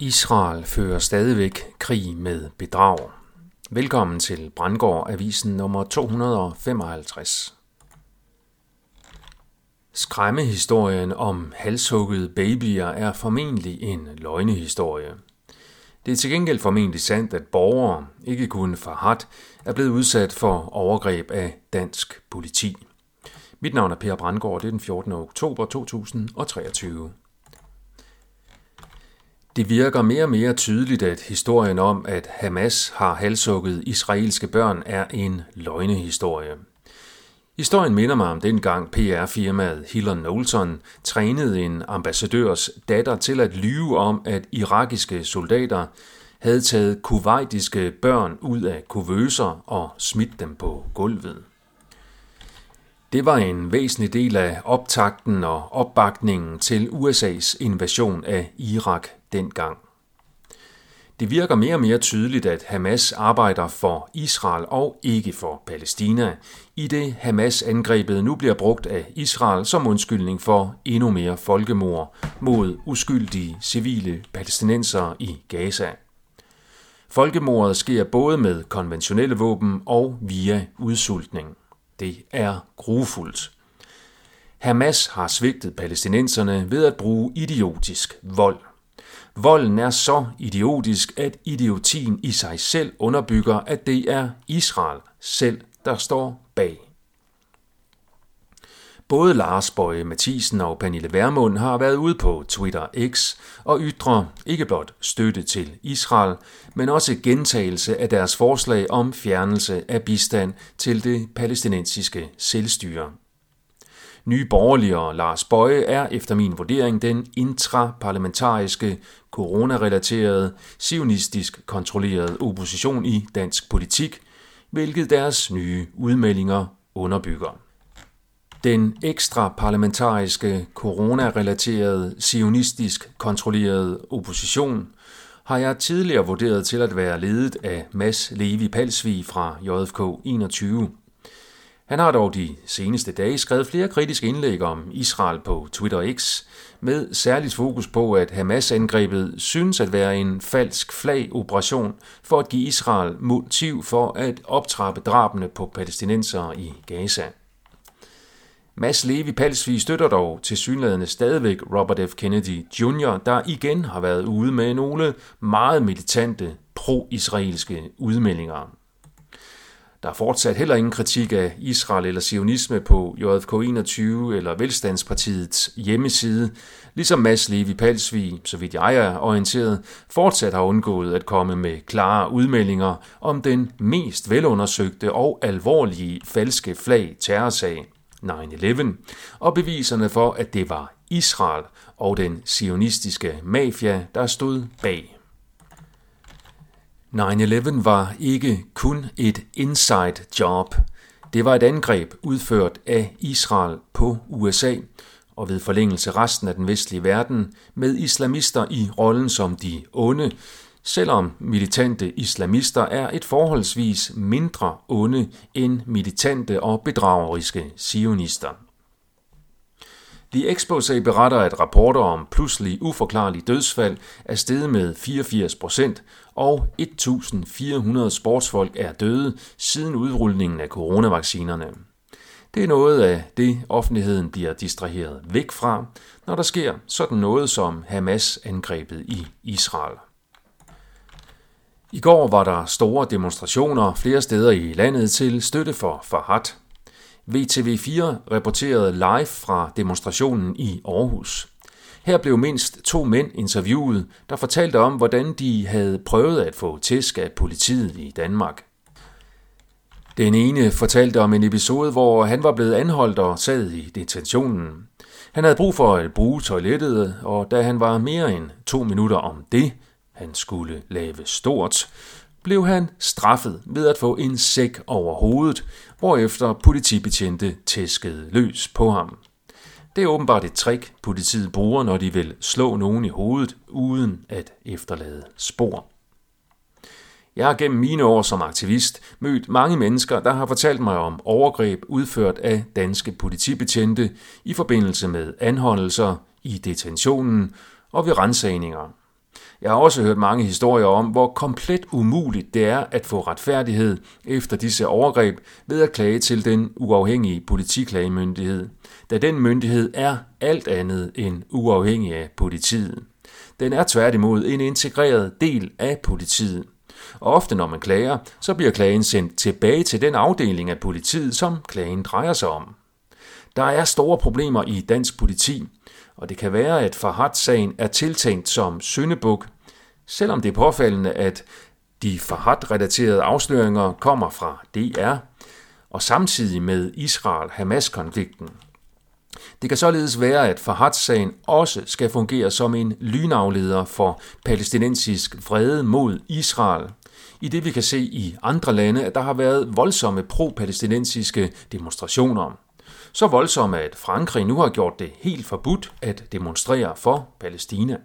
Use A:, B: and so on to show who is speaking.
A: Israel fører stadigvæk krig med bedrag. Velkommen til Brandgård Avisen nummer 255. Skræmmehistorien om halshuggede babyer er formentlig en løgnehistorie. Det er til gengæld formentlig sandt, at borgere, ikke kun Farhat, er blevet udsat for overgreb af dansk politi. Mit navn er Per Brandgård, det er den 14. oktober 2023. Det virker mere og mere tydeligt, at historien om, at Hamas har halshugget israelske børn, er en løgnehistorie. Historien minder mig om dengang PR-firmaet Hiller Knowlton trænede en ambassadørs datter til at lyve om, at irakiske soldater havde taget kuwaitiske børn ud af kuvøser og smidt dem på gulvet. Det var en væsentlig del af optakten og opbakningen til USA's invasion af Irak dengang. Det virker mere og mere tydeligt, at Hamas arbejder for Israel og ikke for Palæstina, i det Hamas-angrebet nu bliver brugt af Israel som undskyldning for endnu mere folkemord mod uskyldige civile palæstinensere i Gaza. Folkemordet sker både med konventionelle våben og via udsultning. Det er grufuldt. Hamas har svigtet palæstinenserne ved at bruge idiotisk vold. Volden er så idiotisk, at idiotien i sig selv underbygger, at det er Israel selv, der står bag. Både Lars Bøje Mathisen og Pernille Vermund har været ude på Twitter X og ytrer ikke blot støtte til Israel, men også gentagelse af deres forslag om fjernelse af bistand til det palæstinensiske selvstyre. Nye Borgerlige og Lars Bøje er efter min vurdering den intraparlamentariske, coronarelaterede, sionistisk kontrollerede opposition i dansk politik, hvilket deres nye udmeldinger underbygger. Den ekstra parlamentariske, coronarelaterede, sionistisk kontrollerede opposition har jeg tidligere vurderet til at være ledet af Mads Levi Palsvi fra JFK 21. Han har dog de seneste dage skrevet flere kritiske indlæg om Israel på Twitter X, med særligt fokus på, at Hamas-angrebet synes at være en falsk flag-operation for at give Israel motiv for at optrappe drabene på palæstinensere i Gaza. Mads Levi Palsvi støtter dog til synlædende stadigvæk Robert F. Kennedy Jr., der igen har været ude med nogle meget militante pro-israelske udmeldinger. Der er fortsat heller ingen kritik af Israel eller sionisme på JFK 21 eller Velstandspartiets hjemmeside, ligesom Mads Levi Palsvig, så vidt jeg er orienteret, fortsat har undgået at komme med klare udmeldinger om den mest velundersøgte og alvorlige falske flag terrorsag 9-11, og beviserne for, at det var Israel og den sionistiske mafia, der stod bag. 9-11 var ikke kun et inside job. Det var et angreb udført af Israel på USA, og ved forlængelse resten af den vestlige verden, med islamister i rollen som de onde, selvom militante islamister er et forholdsvis mindre onde end militante og bedrageriske sionister. The Exposé beretter, at rapporter om pludselig uforklarlig dødsfald er steget med 84 procent, og 1.400 sportsfolk er døde siden udrulningen af coronavaccinerne. Det er noget af det, offentligheden bliver distraheret væk fra, når der sker sådan noget som Hamas-angrebet i Israel. I går var der store demonstrationer flere steder i landet til støtte for Farhat. VTV4 rapporterede live fra demonstrationen i Aarhus. Her blev mindst to mænd interviewet, der fortalte om, hvordan de havde prøvet at få tæsk af politiet i Danmark. Den ene fortalte om en episode, hvor han var blevet anholdt og sad i detentionen. Han havde brug for at bruge toilettet, og da han var mere end to minutter om det, han skulle lave stort, blev han straffet ved at få en sæk over hovedet, hvorefter politibetjente tæskede løs på ham. Det er åbenbart et trick, politiet bruger, når de vil slå nogen i hovedet, uden at efterlade spor. Jeg har gennem mine år som aktivist mødt mange mennesker, der har fortalt mig om overgreb udført af danske politibetjente i forbindelse med anholdelser i detentionen og ved rensagninger. Jeg har også hørt mange historier om, hvor komplet umuligt det er at få retfærdighed efter disse overgreb ved at klage til den uafhængige politiklagemyndighed, da den myndighed er alt andet end uafhængig af politiet. Den er tværtimod en integreret del af politiet. Og ofte når man klager, så bliver klagen sendt tilbage til den afdeling af politiet, som klagen drejer sig om. Der er store problemer i dansk politi, og det kan være, at Farhat-sagen er tiltænkt som syndebuk, selvom det er påfaldende, at de Farhat-relaterede afsløringer kommer fra DR, og samtidig med Israel-Hamas-konflikten. Det kan således være, at Farhat-sagen også skal fungere som en lynafleder for palæstinensisk vrede mod Israel, i det vi kan se i andre lande, at der har været voldsomme pro-palæstinensiske demonstrationer. Så voldsomme, at Frankrig nu har gjort det helt forbudt at demonstrere for Palæstina.